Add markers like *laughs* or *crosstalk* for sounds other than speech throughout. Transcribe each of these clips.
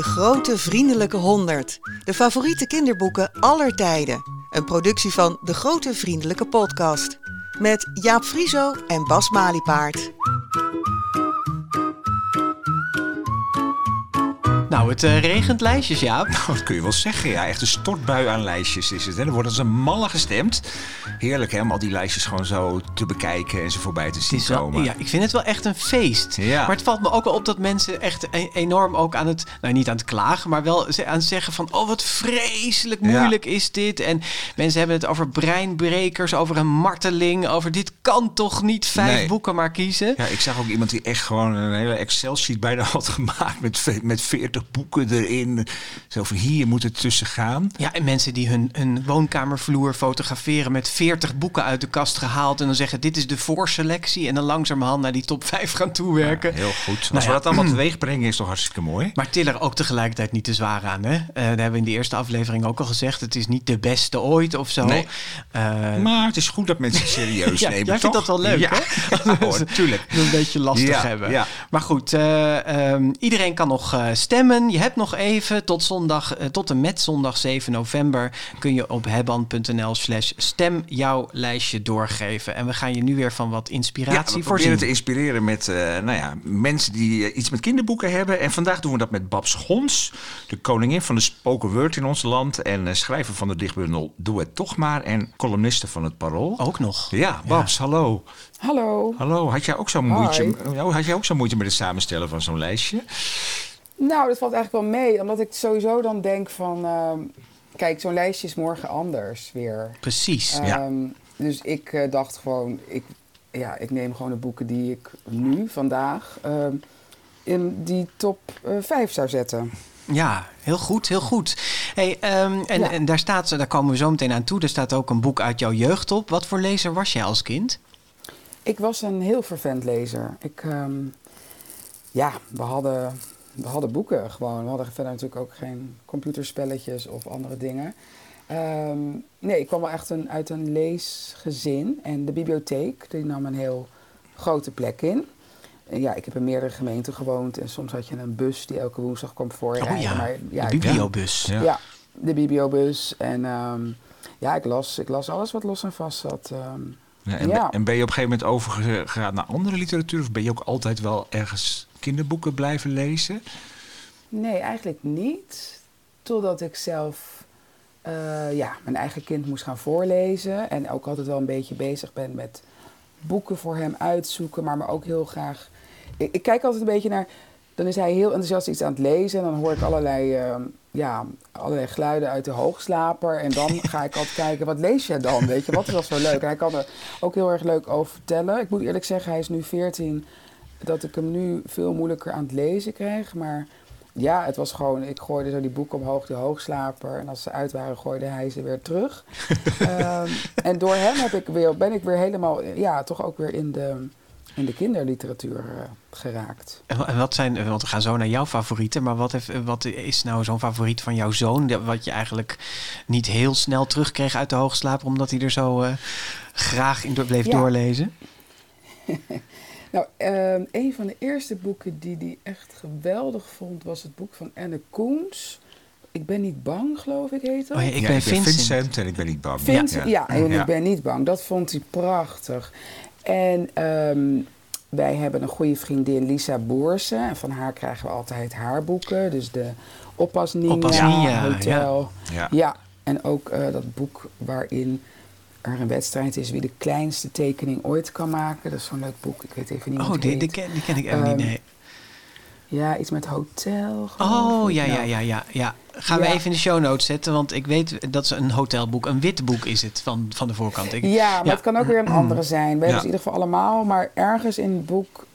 De Grote Vriendelijke Honderd. De favoriete kinderboeken aller tijden. Een productie van De Grote Vriendelijke Podcast. Met Jaap Frieso en Bas Maliepaard. Nou, het uh, regent lijstjes, Jaap. Nou, dat kun je wel zeggen. Ja, echt een stortbui aan lijstjes is het. Hè. Er wordt als een malle gestemd. Heerlijk hè, om al die lijstjes gewoon zo te bekijken en ze voorbij te zien komen. Ja, ik vind het wel echt een feest. Ja. Maar het valt me ook wel op dat mensen echt e- enorm ook aan het... Nou, niet aan het klagen, maar wel aan het zeggen van... Oh, wat vreselijk moeilijk is dit. En mensen hebben het over breinbrekers, over een marteling... over dit kan toch niet vijf Nee. boeken maar kiezen. Ja, ik zag ook iemand die echt gewoon een hele Excel-sheet bijna had gemaakt met, met 40 boeken erin. Zo van hier moet het tussen gaan. Ja, en mensen die hun, hun woonkamervloer fotograferen met 40 boeken uit de kast gehaald. En dan zeggen: Dit is de voorselectie. En dan langzamerhand naar die top 5 gaan toewerken. Heel goed. Als Nou we ja. dat allemaal teweeg brengen is toch hartstikke mooi. Maar til er ook tegelijkertijd niet te zwaar aan. Hè? Eh dat hebben we in de eerste aflevering ook al gezegd. Het is niet de beste ooit of zo. Nee. Eh, Maar het is goed dat mensen het serieus *laughs* Ja, nemen, jij vindt dat wel leuk, ja. hè? *laughs* Ja, hoor, tuurlijk. dat een beetje lastig hebben. ja. Maar goed, eh, ehm, iedereen kan nog eh, Je hebt nog even tot, zondag, eh, tot en met zondag 7 november kun je op hebban.nl slash stem jouw lijstje doorgeven. En we gaan je nu weer van wat Ja, inspiratie we proberen voorzien. te inspireren met eh, nou ja, mensen die eh, iets met kinderboeken hebben. En vandaag doen we dat met Babs Gons, de koningin van de spoken word in ons land. En eh, schrijver van de dichtbundel Doe het toch maar. En columniste van het Parool. Ook nog. Ja, Babs, hallo. Hallo. Hallo, had jij ook zo'n moeite, oh, had jij ook zo'n moeite met het samenstellen van zo'n lijstje? Nou, dat valt eigenlijk wel mee, omdat ik sowieso dan denk van... ehm, kijk, zo'n lijstje is morgen anders weer. Precies. Ja. Ehm, Dus ik eh, dacht gewoon, ik, ja, ik neem gewoon de boeken die ik nu, vandaag, ehm, in die top eh 5 zou zetten. Ja, heel goed, heel goed. Hey, en, Ja. en daar staat, daar komen we zo meteen aan toe. Er staat ook een boek uit jouw jeugd op. Wat voor lezer was jij als kind? Ik was een heel vervent lezer. Ik, ja, we hadden, we hadden boeken gewoon. We hadden verder natuurlijk ook geen computerspelletjes of andere dingen. Ehm, nee, ik kwam wel echt een, uit een leesgezin. En de bibliotheek, die nam een heel grote plek in. En ja, ik heb in meerdere gemeenten gewoond. En soms had je een bus die elke woensdag kwam voorrijden. Oh ja, maar, ja, de bibliobus. Ja. ja, de bibliobus. En ehm, ja, ik las, ik las alles wat los en vast zat. ehm. En, Ja. en ben je op een gegeven moment overgegaan naar andere literatuur? Of ben je ook altijd wel ergens kinderboeken blijven lezen? Nee, eigenlijk niet. Totdat ik zelf eh, ja, mijn eigen kind moest gaan voorlezen. En ook altijd wel een beetje bezig ben met boeken voor hem uitzoeken. Maar me ook heel graag... Ik, ik kijk altijd een beetje naar... Dan is hij heel enthousiast iets aan het lezen. En dan hoor ik allerlei, eh, ja, allerlei geluiden uit de hoogslaper. En dan ga ik altijd kijken, wat lees jij dan? Weet je, wat is dat zo leuk? Hij kan er ook heel erg leuk over vertellen. Ik moet eerlijk zeggen, hij is nu 14 dat ik hem nu veel moeilijker aan het lezen krijg. Maar ja, het was gewoon, ik gooide zo die boeken omhoog, die hoogslaper. En als ze uit waren, gooide hij ze weer terug. *laughs* Ehm, en door hem heb ik weer, ben ik weer helemaal, ja, toch ook weer in de, in de kinderliteratuur eh, geraakt. En wa- en wat zijn, want we gaan zo naar jouw favorieten, maar wat, heeft, wat is nou zo'n favoriet van jouw zoon, dat- wat je eigenlijk niet heel snel terugkreeg uit de hoogslaper, omdat hij er zo eh, graag in door- bleef Ja. doorlezen? *laughs* Nou, ehm, een van de eerste boeken die hij echt geweldig vond, was het boek van Anne Koens. Ik ben niet bang, geloof ik, heet dat. Oh ja, ik Ja, ben Vincent. en ik ben niet bang. Vindt, ja, en Ja. ik ben niet bang. Dat vond hij prachtig. En ehm, wij hebben een goede vriendin, Lisa Boersen. En van haar krijgen we altijd haar boeken. Dus de Oppas Nina, Oppas Nina, Hotel. Ja. Ja, en ook eh, dat boek waarin er een wedstrijd is wie de kleinste tekening ooit kan maken. Dat is zo'n leuk boek. Ik weet even niet hoe Oh, het die, heet. die, ken, die ken ik even niet. Ehm, Nee. Ja, iets met hotel. Oh, ja, ja, Nou, ja, ja, ja. Gaan we even in de show notes zetten, want ik weet dat is een hotelboek, een wit boek is het van, van de voorkant. Ik, Ja, maar het kan ook weer een andere zijn. We hebben het in ieder geval allemaal. Maar ergens in het boek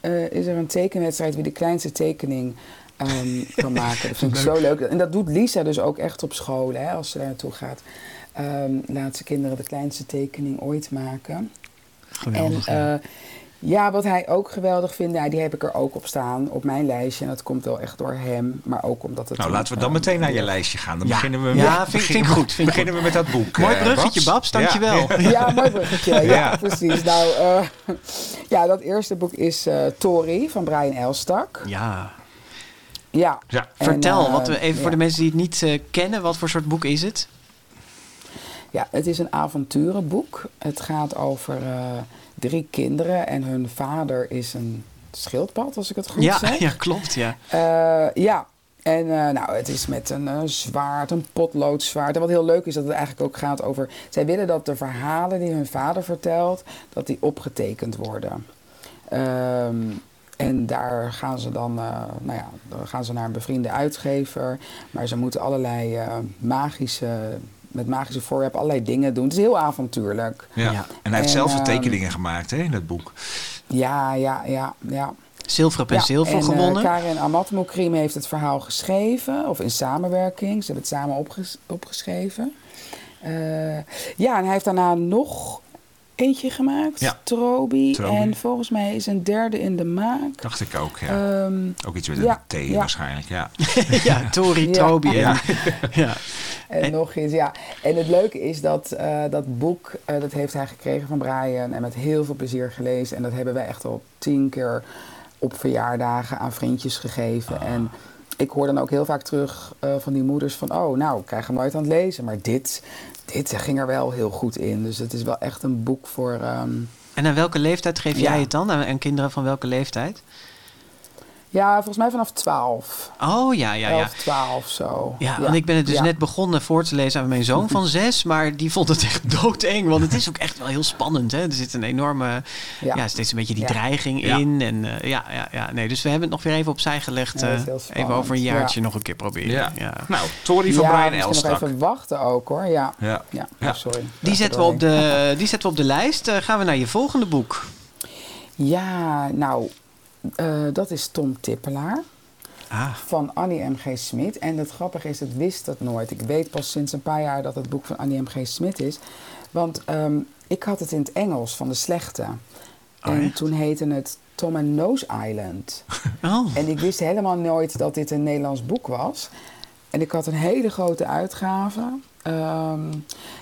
eh, is er een tekenwedstrijd wie de kleinste tekening ehm, *laughs* kan maken. Dat vind ik zo leuk. En dat doet Lisa dus ook echt op school, hè, als ze daar naartoe gaat. Ehm, laat ze kinderen de kleinste tekening ooit maken. Geweldig. en ja. ja, wat hij ook geweldig vindt, ja, die heb ik er ook op staan op mijn lijstje. En dat komt wel echt door hem, maar ook omdat het... Nou, laten we dan eh, meteen naar je lijstje gaan. Dan Ja. beginnen we Ja, met, vind- vind ik goed, vind beginnen we met dat boek. Mooi eh, bruggetje, Babs, dankjewel. Ja. *laughs* Ja, mooi bruggetje. Ja, Ja. precies. Nou, eh, ja, dat eerste boek is eh Tori van Brian Elstak. Ja, Ja. Ja. En, Vertel, wat we, even voor ja. de mensen die het niet eh, kennen, wat voor soort boek is het? Ja, het is een avonturenboek. Het gaat over eh, drie kinderen en hun vader is een schildpad, als ik het goed Ja, zeg. *laughs* ja, klopt, ja. Eh, ja, en eh, nou, het is met een eh, zwaard, een potloodzwaard. En wat heel leuk is, dat het eigenlijk ook gaat over... Zij willen dat de verhalen die hun vader vertelt, dat die opgetekend worden. Ehm, en daar gaan ze dan, nou ja, dan gaan ze naar een bevriende uitgever. Maar ze moeten allerlei magische, met magische voorwerpen allerlei dingen doen. Het is heel avontuurlijk. Ja. Ja. En hij heeft En, zelf de ehm, tekeningen gemaakt hè, in het boek. Ja, ja, ja, ja. Zilveren penseel voor en, eh, gewonnen. Karin Amatmoukrim heeft het verhaal geschreven, of in samenwerking. Ze hebben het samen opges- opgeschreven. Eh, ja, en hij heeft daarna nog eentje gemaakt, Ja. Trobi. Trobi. En volgens mij is een derde in de maak. Dacht ik ook, ja. Ehm, ook iets met ja, een T ja. waarschijnlijk, ja. *laughs* ja, Tori, en... Ja. *laughs* Ja. en, En- nog iets, ja. En het leuke is dat eh, dat boek, eh, dat heeft hij gekregen van Brian en met heel veel plezier gelezen. En dat hebben wij echt al tien keer op verjaardagen aan vriendjes gegeven. En ik hoor dan ook heel vaak terug eh, van die moeders van... oh, nou, ik krijg hem nooit aan het lezen. Maar dit, dit ging er wel heel goed in. Dus het is wel echt een boek voor... ehm, En aan welke leeftijd geef Ja. jij het dan? Aan, aan kinderen van welke leeftijd? Ja, volgens mij vanaf 12. Oh, ja, ja, ja. 11, 12 zo. Ja, want ik ben het dus ja. net begonnen voor te lezen aan mijn zoon van *laughs* zes. Maar die vond het echt doodeng. Want het is ook echt wel heel spannend. Hè? Er zit een enorme, ja. Ja. steeds een beetje die Ja. dreiging Ja. in. En eh, ja, ja, ja, nee. Dus we hebben het nog weer even opzij gelegd. Eh, even over een jaartje Ja. nog een keer proberen. Ja. Ja. Nou, Tori van ja, Brian Elstak. nog even wachten ook hoor. Ja, Ja. ja. Ja. Oh, sorry. Die, zetten we op de, die zetten we op de lijst. Eh, gaan we naar je volgende boek. Ja, nou, eh, dat is Tom Tippelaar Ah, van Annie M.G. Smit. En het grappige is, ik wist dat nooit. Ik weet pas sinds een paar jaar dat het boek van Annie M.G. Smit is. Want ehm, ik had het in het Engels van de slechte. Oh, en toen heette het Tom and Nose Island. *laughs* oh. En ik wist helemaal nooit dat dit een Nederlands boek was. En ik had een hele grote uitgave. Ehm,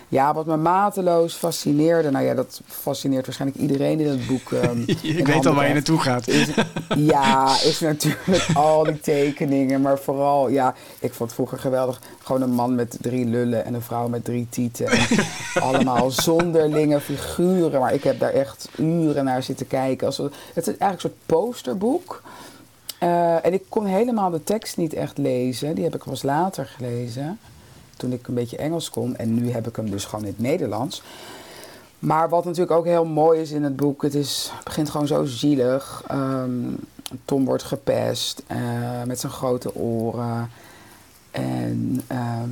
ja, wat me mateloos fascineerde. Nou ja, dat fascineert waarschijnlijk iedereen in het boek. ehm, *laughs* in ik weet al waar je naartoe gaat. Is, ja, is natuurlijk *laughs* al die tekeningen. Maar vooral, ja, ik vond het vroeger geweldig. Gewoon een man met drie lullen en een vrouw met drie tieten. En *laughs* allemaal zonderlinge figuren. Maar ik heb daar echt uren naar zitten kijken. Als, het is eigenlijk een soort posterboek. Eh, en ik kon helemaal de tekst niet echt lezen. Die heb ik pas later gelezen. Toen ik een beetje Engels kon. En nu heb ik hem dus gewoon in het Nederlands. Maar wat natuurlijk ook heel mooi is in het boek, het, is, begint gewoon zo zielig. Ehm, Tom wordt gepest eh, met zijn grote oren. En ehm,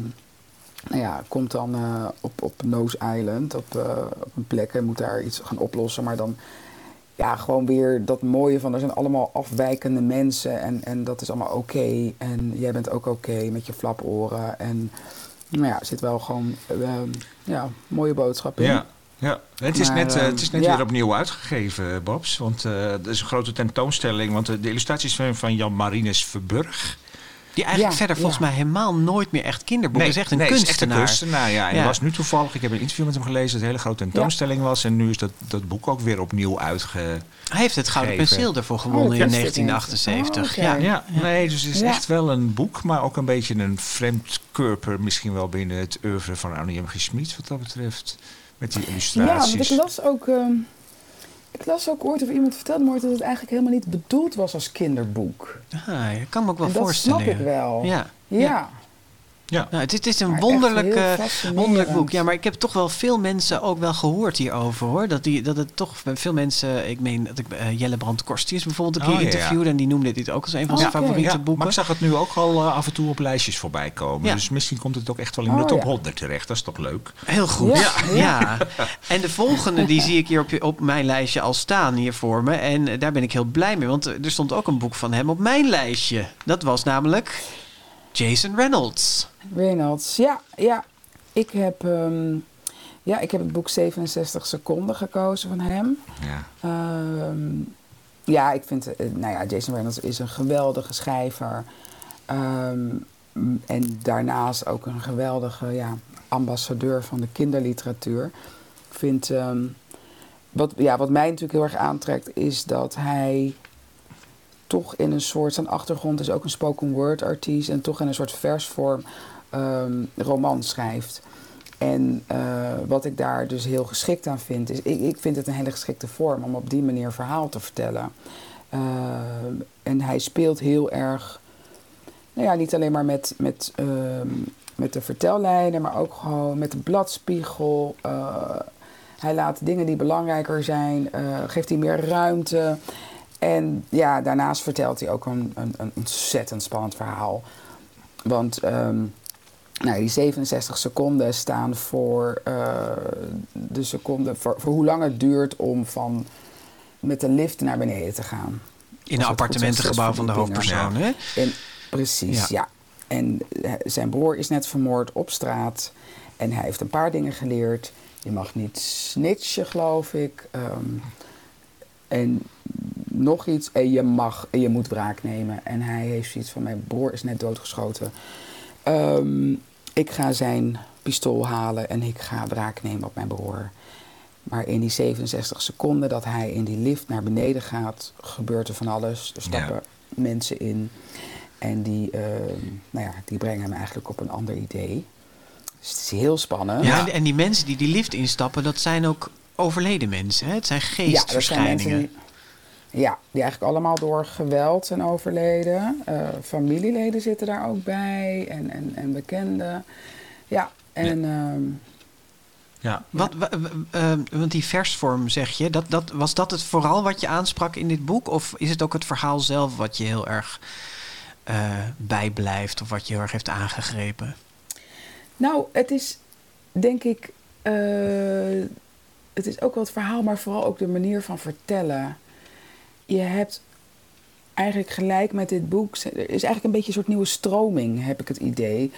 nou ja, komt dan eh, op, op Nose Island, op, eh, op een plek en moet daar iets gaan oplossen. Maar dan ja, gewoon weer dat mooie van er zijn allemaal afwijkende mensen en, en dat is allemaal oké. En jij bent ook oké met je flaporen. En nou ja, er zit wel gewoon ehm, ja, mooie boodschap in. Ja. Ja, het is Maar, net, eh, ehm, het is net ja. weer opnieuw uitgegeven, Babs. Want eh er is een grote tentoonstelling. Want eh, de illustraties zijn van Jan Marinus Verburg. Die eigenlijk Ja, verder ja. volgens mij helemaal nooit meer echt kinderboek. is echt een nee, kunstenaar. is echt een kunstenaar, ja. En Ja. was nu toevallig, ik heb een interview met hem gelezen... dat het een hele grote tentoonstelling was. En nu is dat, dat boek ook weer opnieuw uitge... Hij heeft het Gouden. Penseel ervoor Oh, gewonnen in wist ik niet. 1978. Oh, oké. ja. Ja, nee, dus het is Ja. echt wel een boek... maar ook een beetje een vreemdkörper... misschien wel binnen het oeuvre van Annie M. G. Schmid... wat dat betreft, met die Ja, illustraties. want ik las ook. ehm, ik las ook ooit, of iemand vertelde me ooit, dat het eigenlijk helemaal niet bedoeld was als kinderboek. Ah, ik kan me ook wel en dat voorstellen. snap ik wel. Ja. Ja. Ja. Nou, het, is- het is een Maar wonderlijk, eh, wonderlijk boek. Ja, maar ik heb toch wel veel mensen ook wel gehoord hierover hoor. Dat, die, dat het toch bij veel mensen. Ik meen dat ik eh, Jelle Brand Korstius bijvoorbeeld een Oh, keer ja, ja. interviewde. En die noemde dit ook als een van Oh, zijn oké. favoriete Ja, boeken. maar ik zag het nu ook al eh, af en toe op lijstjes voorbij komen. Ja. Dus misschien komt het ook echt wel in Oh, de top ja. 100 terecht. Dat is toch leuk? Heel goed. Ja, Ja, ja. *laughs* En de volgende die zie ik hier op, je- op mijn lijstje al staan hier voor me. En eh, daar ben ik heel blij mee. Want er stond ook een boek van hem op mijn lijstje. Dat was namelijk Jason Reynolds. Reynolds, ja, ja. Ik heb, ehm, ja, ik heb het boek 67 seconden gekozen van hem. Ja. Ehm, ja, ik vind, eh, nou ja, Jason Reynolds is een geweldige schrijver. Ehm, en daarnaast ook een geweldige ja, ambassadeur van de kinderliteratuur. Ik vind, ehm, wat, ja, wat mij natuurlijk heel erg aantrekt, is dat hij toch in een soort... Zijn achtergrond is ook een spoken word artiest... en toch in een soort versvorm um, roman schrijft. En uh, wat ik daar dus heel geschikt aan vind... is ik, ik vind het een hele geschikte vorm om op die manier verhaal te vertellen. Uh, en hij speelt heel erg... Nou ja, niet alleen maar met... met um, met de vertellijnen, maar ook gewoon met de bladspiegel. Uh, hij laat dingen die belangrijker zijn, uh, geeft hij meer ruimte. En ja, daarnaast vertelt hij ook een, een, een ontzettend spannend verhaal. Want um, nou, die 67 seconden staan voor uh, de seconde, voor, voor, hoe lang het duurt om van met de lift naar beneden te gaan. In een appartementengebouw van de hoofdpersoon, hè? In, precies, ja. ja. En zijn broer is net vermoord op straat. En hij heeft een paar dingen geleerd. Je mag niet snitchen, geloof ik. Um, en nog iets. En je mag en je moet wraak nemen. En hij heeft zoiets van: Mijn broer is net doodgeschoten. Um, ik ga zijn pistool halen en ik ga wraak nemen op mijn broer. Maar in die 67 seconden dat hij in die lift naar beneden gaat, gebeurt er van alles. Er stappen ja. mensen in. En die, uh, nou ja, die brengen hem eigenlijk op een ander idee. Dus het is heel spannend. Ja, en die mensen die die lift instappen, dat zijn ook overleden mensen. Hè? Het zijn geestverschijningen. Ja, ja, die eigenlijk allemaal door geweld zijn overleden. Uh, familieleden zitten daar ook bij en, en, en bekenden. Ja, en... Ja. Uh, ja. Wat, uh, want die versvorm zeg je, dat, dat, was dat het vooral wat je aansprak in dit boek? Of is het ook het verhaal zelf wat je heel erg uh, bijblijft of wat je heel erg heeft aangegrepen? Nou, het is denk ik. Uh, het is ook wel het verhaal, maar vooral ook de manier van vertellen. Je hebt eigenlijk gelijk met dit boek. Er is eigenlijk een beetje een soort nieuwe stroming, heb ik het idee.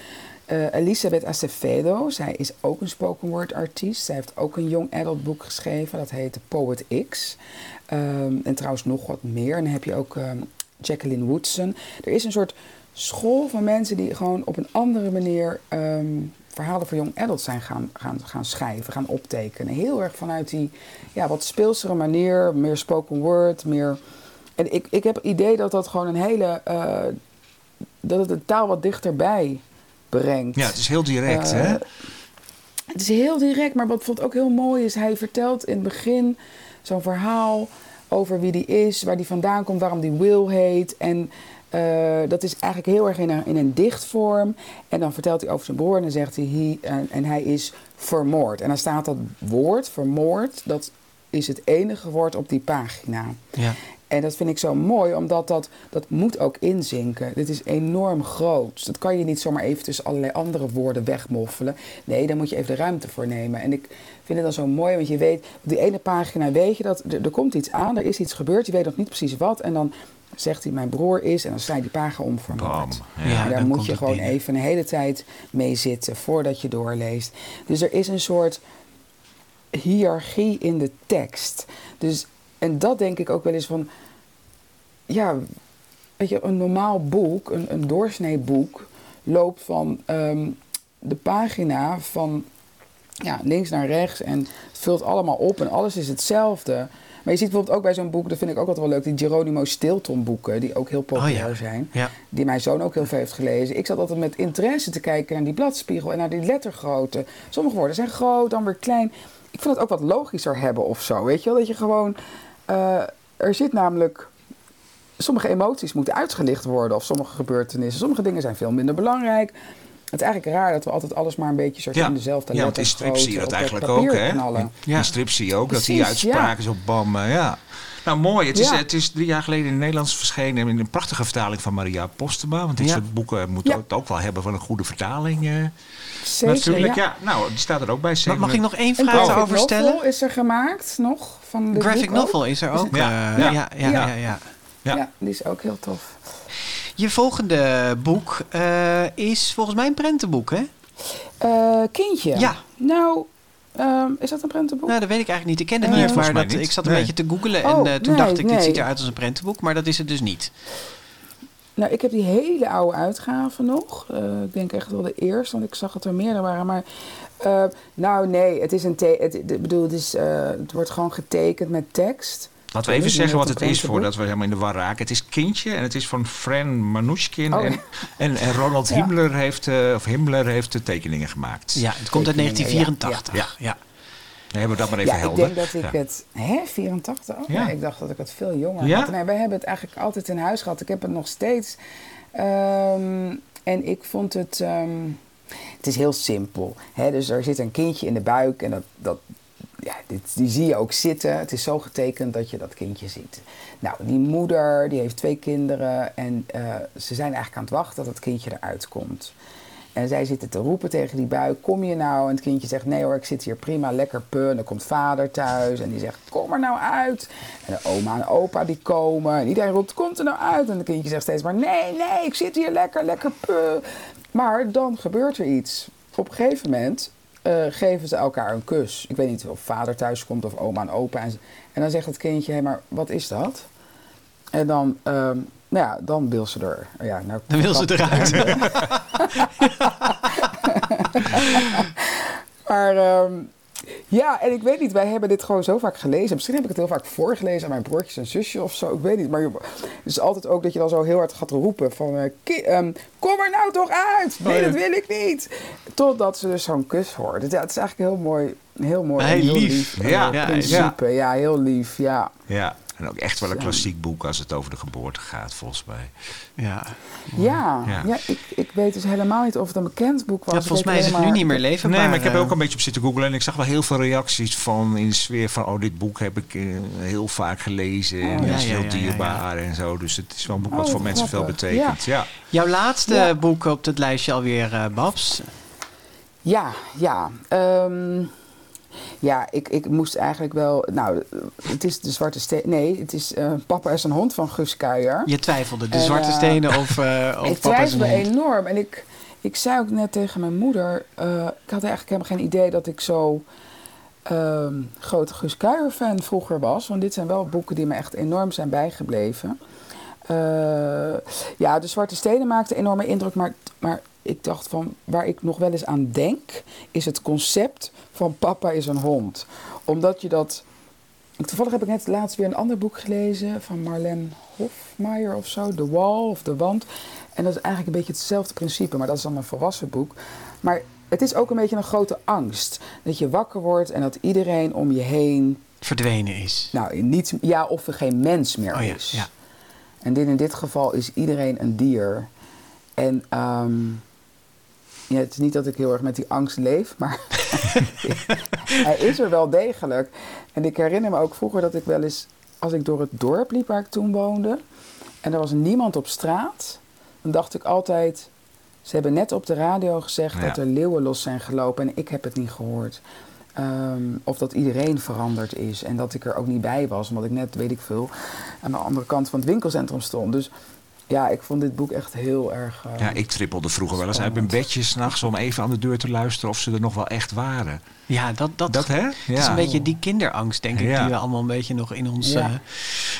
Uh, Elisabeth Acevedo, zij is ook een spoken word artiest. Zij heeft ook een young adult boek geschreven, dat heet Poet X. Um, en trouwens nog wat meer. En dan heb je ook um, Jacqueline Woodson. Er is een soort school van mensen die gewoon op een andere manier um, verhalen voor young adults zijn gaan, gaan, gaan schrijven, gaan optekenen. Heel erg vanuit die ja, wat speelsere manier, meer spoken word, meer... En ik, ik heb het idee dat dat gewoon een hele... Uh, dat het de taal wat dichterbij brengt. Ja, het is heel direct, uh, hè? Het is heel direct, maar wat bijvoorbeeld ook heel mooi is... hij vertelt in het begin zo'n verhaal over wie die is, waar die vandaan komt, waarom die Will heet. En uh, dat is eigenlijk heel erg in een, in een dichtvorm. En dan vertelt hij over zijn broer en dan zegt hij, hij en, en hij is vermoord. En dan staat dat woord, vermoord, dat is het enige woord op die pagina. Ja. En dat vind ik zo mooi, omdat dat, dat moet ook inzinken. Dit is enorm groot. Dat kan je niet zomaar even tussen allerlei andere woorden wegmoffelen. Nee, daar moet je even de ruimte voor nemen. En ik vind het dan zo mooi, want je weet, op die ene pagina weet je dat er, er komt iets aan, er is iets gebeurd, je weet nog niet precies wat. En dan zegt hij, mijn broer is, en dan sta je die pagina om voor Ja, en daar moet je gewoon even een hele tijd mee zitten voordat je doorleest. Dus er is een soort hiërarchie in de tekst. Dus en dat denk ik ook wel eens van, ja, weet je, een normaal boek, een, een doorsnee boek, loopt van um, de pagina van ja, links naar rechts en het vult allemaal op en alles is hetzelfde. Maar je ziet bijvoorbeeld ook bij zo'n boek, dat vind ik ook altijd wel leuk, die Geronimo Stilton boeken, die ook heel populair oh ja. zijn. Ja. Die mijn zoon ook heel veel heeft gelezen. Ik zat altijd met interesse te kijken naar die bladspiegel en naar die lettergrootte. Sommige woorden zijn groot, dan weer klein. Ik vind het ook wat logischer hebben of zo, weet je wel? Dat je gewoon... Uh, er zit namelijk sommige emoties moeten uitgelicht worden of sommige gebeurtenissen. Sommige dingen zijn veel minder belangrijk. Het is eigenlijk raar dat we altijd alles maar een beetje soort ja. in dezelfde Ja, want in strip zie je dat eigenlijk ook, hè? Knallen. Ja. In strip zie je ook Precies, dat die uitspraken ja. zo bam, uh, ja. Nou, mooi. Het is, ja. het is drie jaar geleden in het Nederlands verschenen in een prachtige vertaling van Maria Postema. Want dit ja. soort boeken moeten het ook wel hebben van een goede vertaling. Uh, Zeker, natuurlijk, ja. Nou, die staat er ook bij. Maar mag ik nog één vraag een over stellen? is er gemaakt nog van de Graphic novel is er ook. Ja, ja, ja. ja, ja. Ja. die is ook heel tof. Je volgende boek uh, is volgens mij een prentenboek, hè? Uh, kindje? Ja. Nou, um, is dat een prentenboek? Nou, dat weet ik eigenlijk niet. Ik ken het niet, maar dat, niet. ik zat een nee. beetje te googlen en oh, uh, toen nee, dacht ik, dit ziet eruit als een prentenboek, maar dat is het dus niet. Nou, ik heb die hele oude uitgave nog. Uh, ik denk echt wel de eerste, want ik zag dat er meerdere waren. Maar uh, nou, nee, het is een. Het, ik bedoel, het, is, uh, het wordt gewoon getekend met tekst. Laten we Ik even zeggen wat het is voordat we helemaal in de war raken. Het is Kindje en het is van Fran Manushkin. Oh. En, en, en Ronald Ja. Himmler, heeft, eh, of Himmler heeft de tekeningen gemaakt. Ja, het komt uit Tekeningen, 1984. ja. Ja. Dan hebben we dat maar even Ja, ik helder. denk dat ik Ja. het... Hè, 84? Oh, Ja. nee, ik dacht dat ik het veel jonger Ja? had. Nee, wij hebben het eigenlijk altijd in huis gehad. Ik heb het nog steeds. Ehm, en ik vond het... ehm, het is heel simpel. Hè? Dus er zit een kindje in de buik en dat... dat ja, dit, die zie je ook zitten. Het is zo getekend dat je dat kindje ziet. Nou, die moeder die heeft twee kinderen en eh, ze zijn eigenlijk aan het wachten dat het kindje eruit komt. En zij zitten te roepen tegen die buik, kom je nou? En het kindje zegt, nee hoor, ik zit hier prima, lekker pun. En dan komt vader thuis en die zegt, kom er nou uit. En de oma en opa die komen en iedereen roept, komt er nou uit? En het kindje zegt steeds maar, nee, nee, ik zit hier lekker, lekker pun. Maar dan gebeurt er iets. Op een gegeven moment eh, geven ze elkaar een kus. Ik weet niet of vader thuis komt of oma en opa. En, en dan zegt het kindje, hé, maar wat is dat? En dan, ehm, nou ja, dan wil ze er. Ja, nou, Dan wil ze eruit. *laughs* *laughs* Maar ehm, ja, en ik weet niet, wij hebben dit gewoon zo vaak gelezen. Misschien heb ik het heel vaak voorgelezen aan mijn broertjes en zusje of zo. Ik weet niet. Maar het is altijd ook dat je dan zo heel hard gaat roepen van... eh, ehm, kom er nou toch uit! Nee, ja. dat wil ik niet! Totdat ze dus zo'n kus hoort. Het, ja, het is eigenlijk heel mooi. Heel mooi. Heel lief. Ja, ja, principe. Ja. heel lief. Ja. Ja, en ook echt wel een klassiek boek als het over de geboorte gaat, volgens mij. Ja. Ja, Ja. ja. ik, ik weet dus helemaal niet of het een bekend boek was. Ja, volgens mij is het nu niet meer leverbaar. Nee, maar ik heb eh. ook een beetje op zitten googlen en ik zag wel heel veel reacties van in de sfeer van oh dit boek heb ik eh, heel vaak gelezen en Oh, het ja, is heel ja, ja, ja. dierbaar en zo. Dus het is wel een boek Oh, wat voor wat mensen veel betekent. Ja. Jouw laatste Ja. boek op het lijstje alweer, eh Babs. Ja, ja. Ehm, ja, ik, ik moest eigenlijk wel... Nou, het is de Zwarte Steen... Nee, het is eh, Papa is een hond van Guus Kuijer. Je twijfelde, de En, zwarte eh, stenen of, eh of ik twijfelde enorm. En ik, ik zei ook net tegen mijn moeder... ik had eigenlijk helemaal geen idee dat ik zo... ehm grote Guus Kuijer-fan vroeger was. Want dit zijn wel boeken die me echt enorm zijn bijgebleven. Ja, de Zwarte Stenen maakte een enorme indruk. Maar, maar ik dacht van, waar ik nog wel eens aan denk... is het concept van papa is een hond. Omdat je dat... Toevallig heb ik net laatst weer een ander boek gelezen... van Marlene Hofmeijer of zo. De Wall of De Wand. En dat is eigenlijk een beetje hetzelfde principe. Maar dat is dan een volwassen boek. Maar het is ook een beetje een grote angst. Dat je wakker wordt en dat iedereen om je heen... Verdwenen is. Nou, niet, ja, of er geen mens meer Oh ja, is. ja. En dit, in dit geval is iedereen een dier. En ehm, ja, het is niet dat ik heel erg met die angst leef, maar *laughs* hij is er wel degelijk. En ik herinner me ook vroeger dat ik wel eens, als ik door het dorp liep waar ik toen woonde, en er was niemand op straat, dan dacht ik altijd, ze hebben net op de radio gezegd Ja. dat er leeuwen los zijn gelopen en ik heb het niet gehoord. Ehm, of dat iedereen veranderd is en dat ik er ook niet bij was, omdat ik net, weet ik veel, aan de andere kant van het winkelcentrum stond. Dus ja, ik vond dit boek echt heel erg. eh, Ja, ik trippelde vroeger wel eens uit mijn bedje s'nachts om even aan de deur te luisteren of ze er nog wel echt waren. Ja, dat, dat, Dat hè? Het is een beetje die kinderangst, denk ik, Ja. die we allemaal een beetje nog in ons Ja. eh,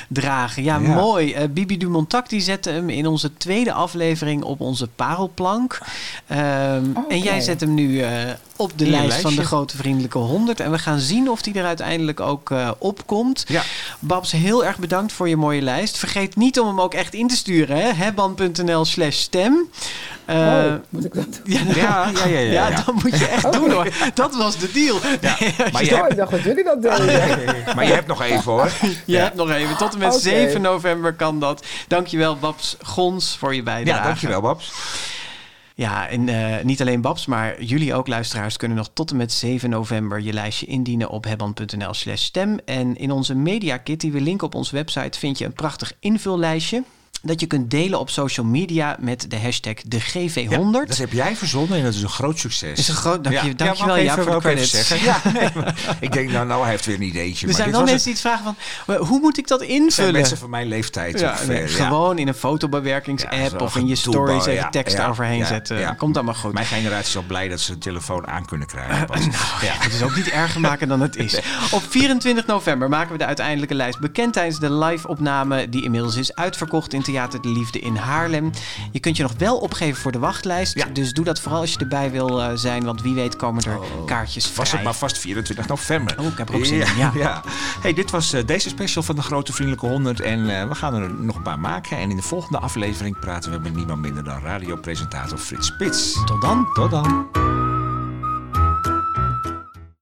dragen. Ja, Ja. mooi. Eh, Bibi Dumontac die zette hem in onze tweede aflevering op onze parelplank. Ehm. En jij zet hem nu eh, op de lijst van de grote vriendelijke 100. En we gaan zien of die er uiteindelijk ook eh, opkomt. Ja. Babs, heel erg bedankt voor je mooie lijst. Vergeet niet om hem ook echt in te sturen. Hebban.nl slash stem. Eh, oh, moet ik dat doen? *laughs* ja, Ja, ja, ja, ja, ja, ja. dat moet je echt doen hoor. Dat was de deal. Maar je Oh, hebt, ik dacht dat jullie dat deden. maar je hebt nog even hoor. *laughs* Je hebt nog even. Tot en met Oké. 7 november kan dat. Dankjewel Babs Gons voor je bijdrage. Ja, dankjewel Babs. Ja, en eh, niet alleen Babs, maar jullie ook luisteraars kunnen nog tot en met 7 november je lijstje indienen op hebban.nl slash stem. En in onze media kit die we linken op onze website vind je een prachtig invullijstje. Dat je kunt delen op social media met de hashtag de GV100. Dat heb jij verzonnen en dat is een groot succes. Is een groot- dank je- Ja, dankjewel, ja, voor de credits. Ja, *laughs* nee, ik denk, nou, nou, hij heeft weer een ideetje. er zijn wel was mensen die het vragen van, hoe moet ik dat invullen? mensen van mijn leeftijd Ja, ongeveer. nee, ja. Gewoon in een fotobewerkingsapp of in je stories even tekst overheen zetten. Komt allemaal goed. Mijn generatie is al blij dat ze een telefoon aan kunnen krijgen. Pas. *laughs* Nou ja, het is ook niet erger maken dan het is. *laughs* Op 24 november maken we de uiteindelijke lijst bekend tijdens de live-opname die inmiddels is uitverkocht in Theater de Liefde in Haarlem. Je kunt je nog wel opgeven voor de wachtlijst. Ja. Dus doe dat vooral als je erbij wil eh, zijn. Want wie weet komen er kaartjes vrij. Was het maar vast 24 november. Oh, ik heb er ook zin in, ja. Hey, dit was eh, deze special van de Grote Vriendelijke 100. En eh, we gaan er nog een paar maken. En in de volgende aflevering praten we met niemand minder dan radiopresentator Frits Spits. Tot dan. Tot dan.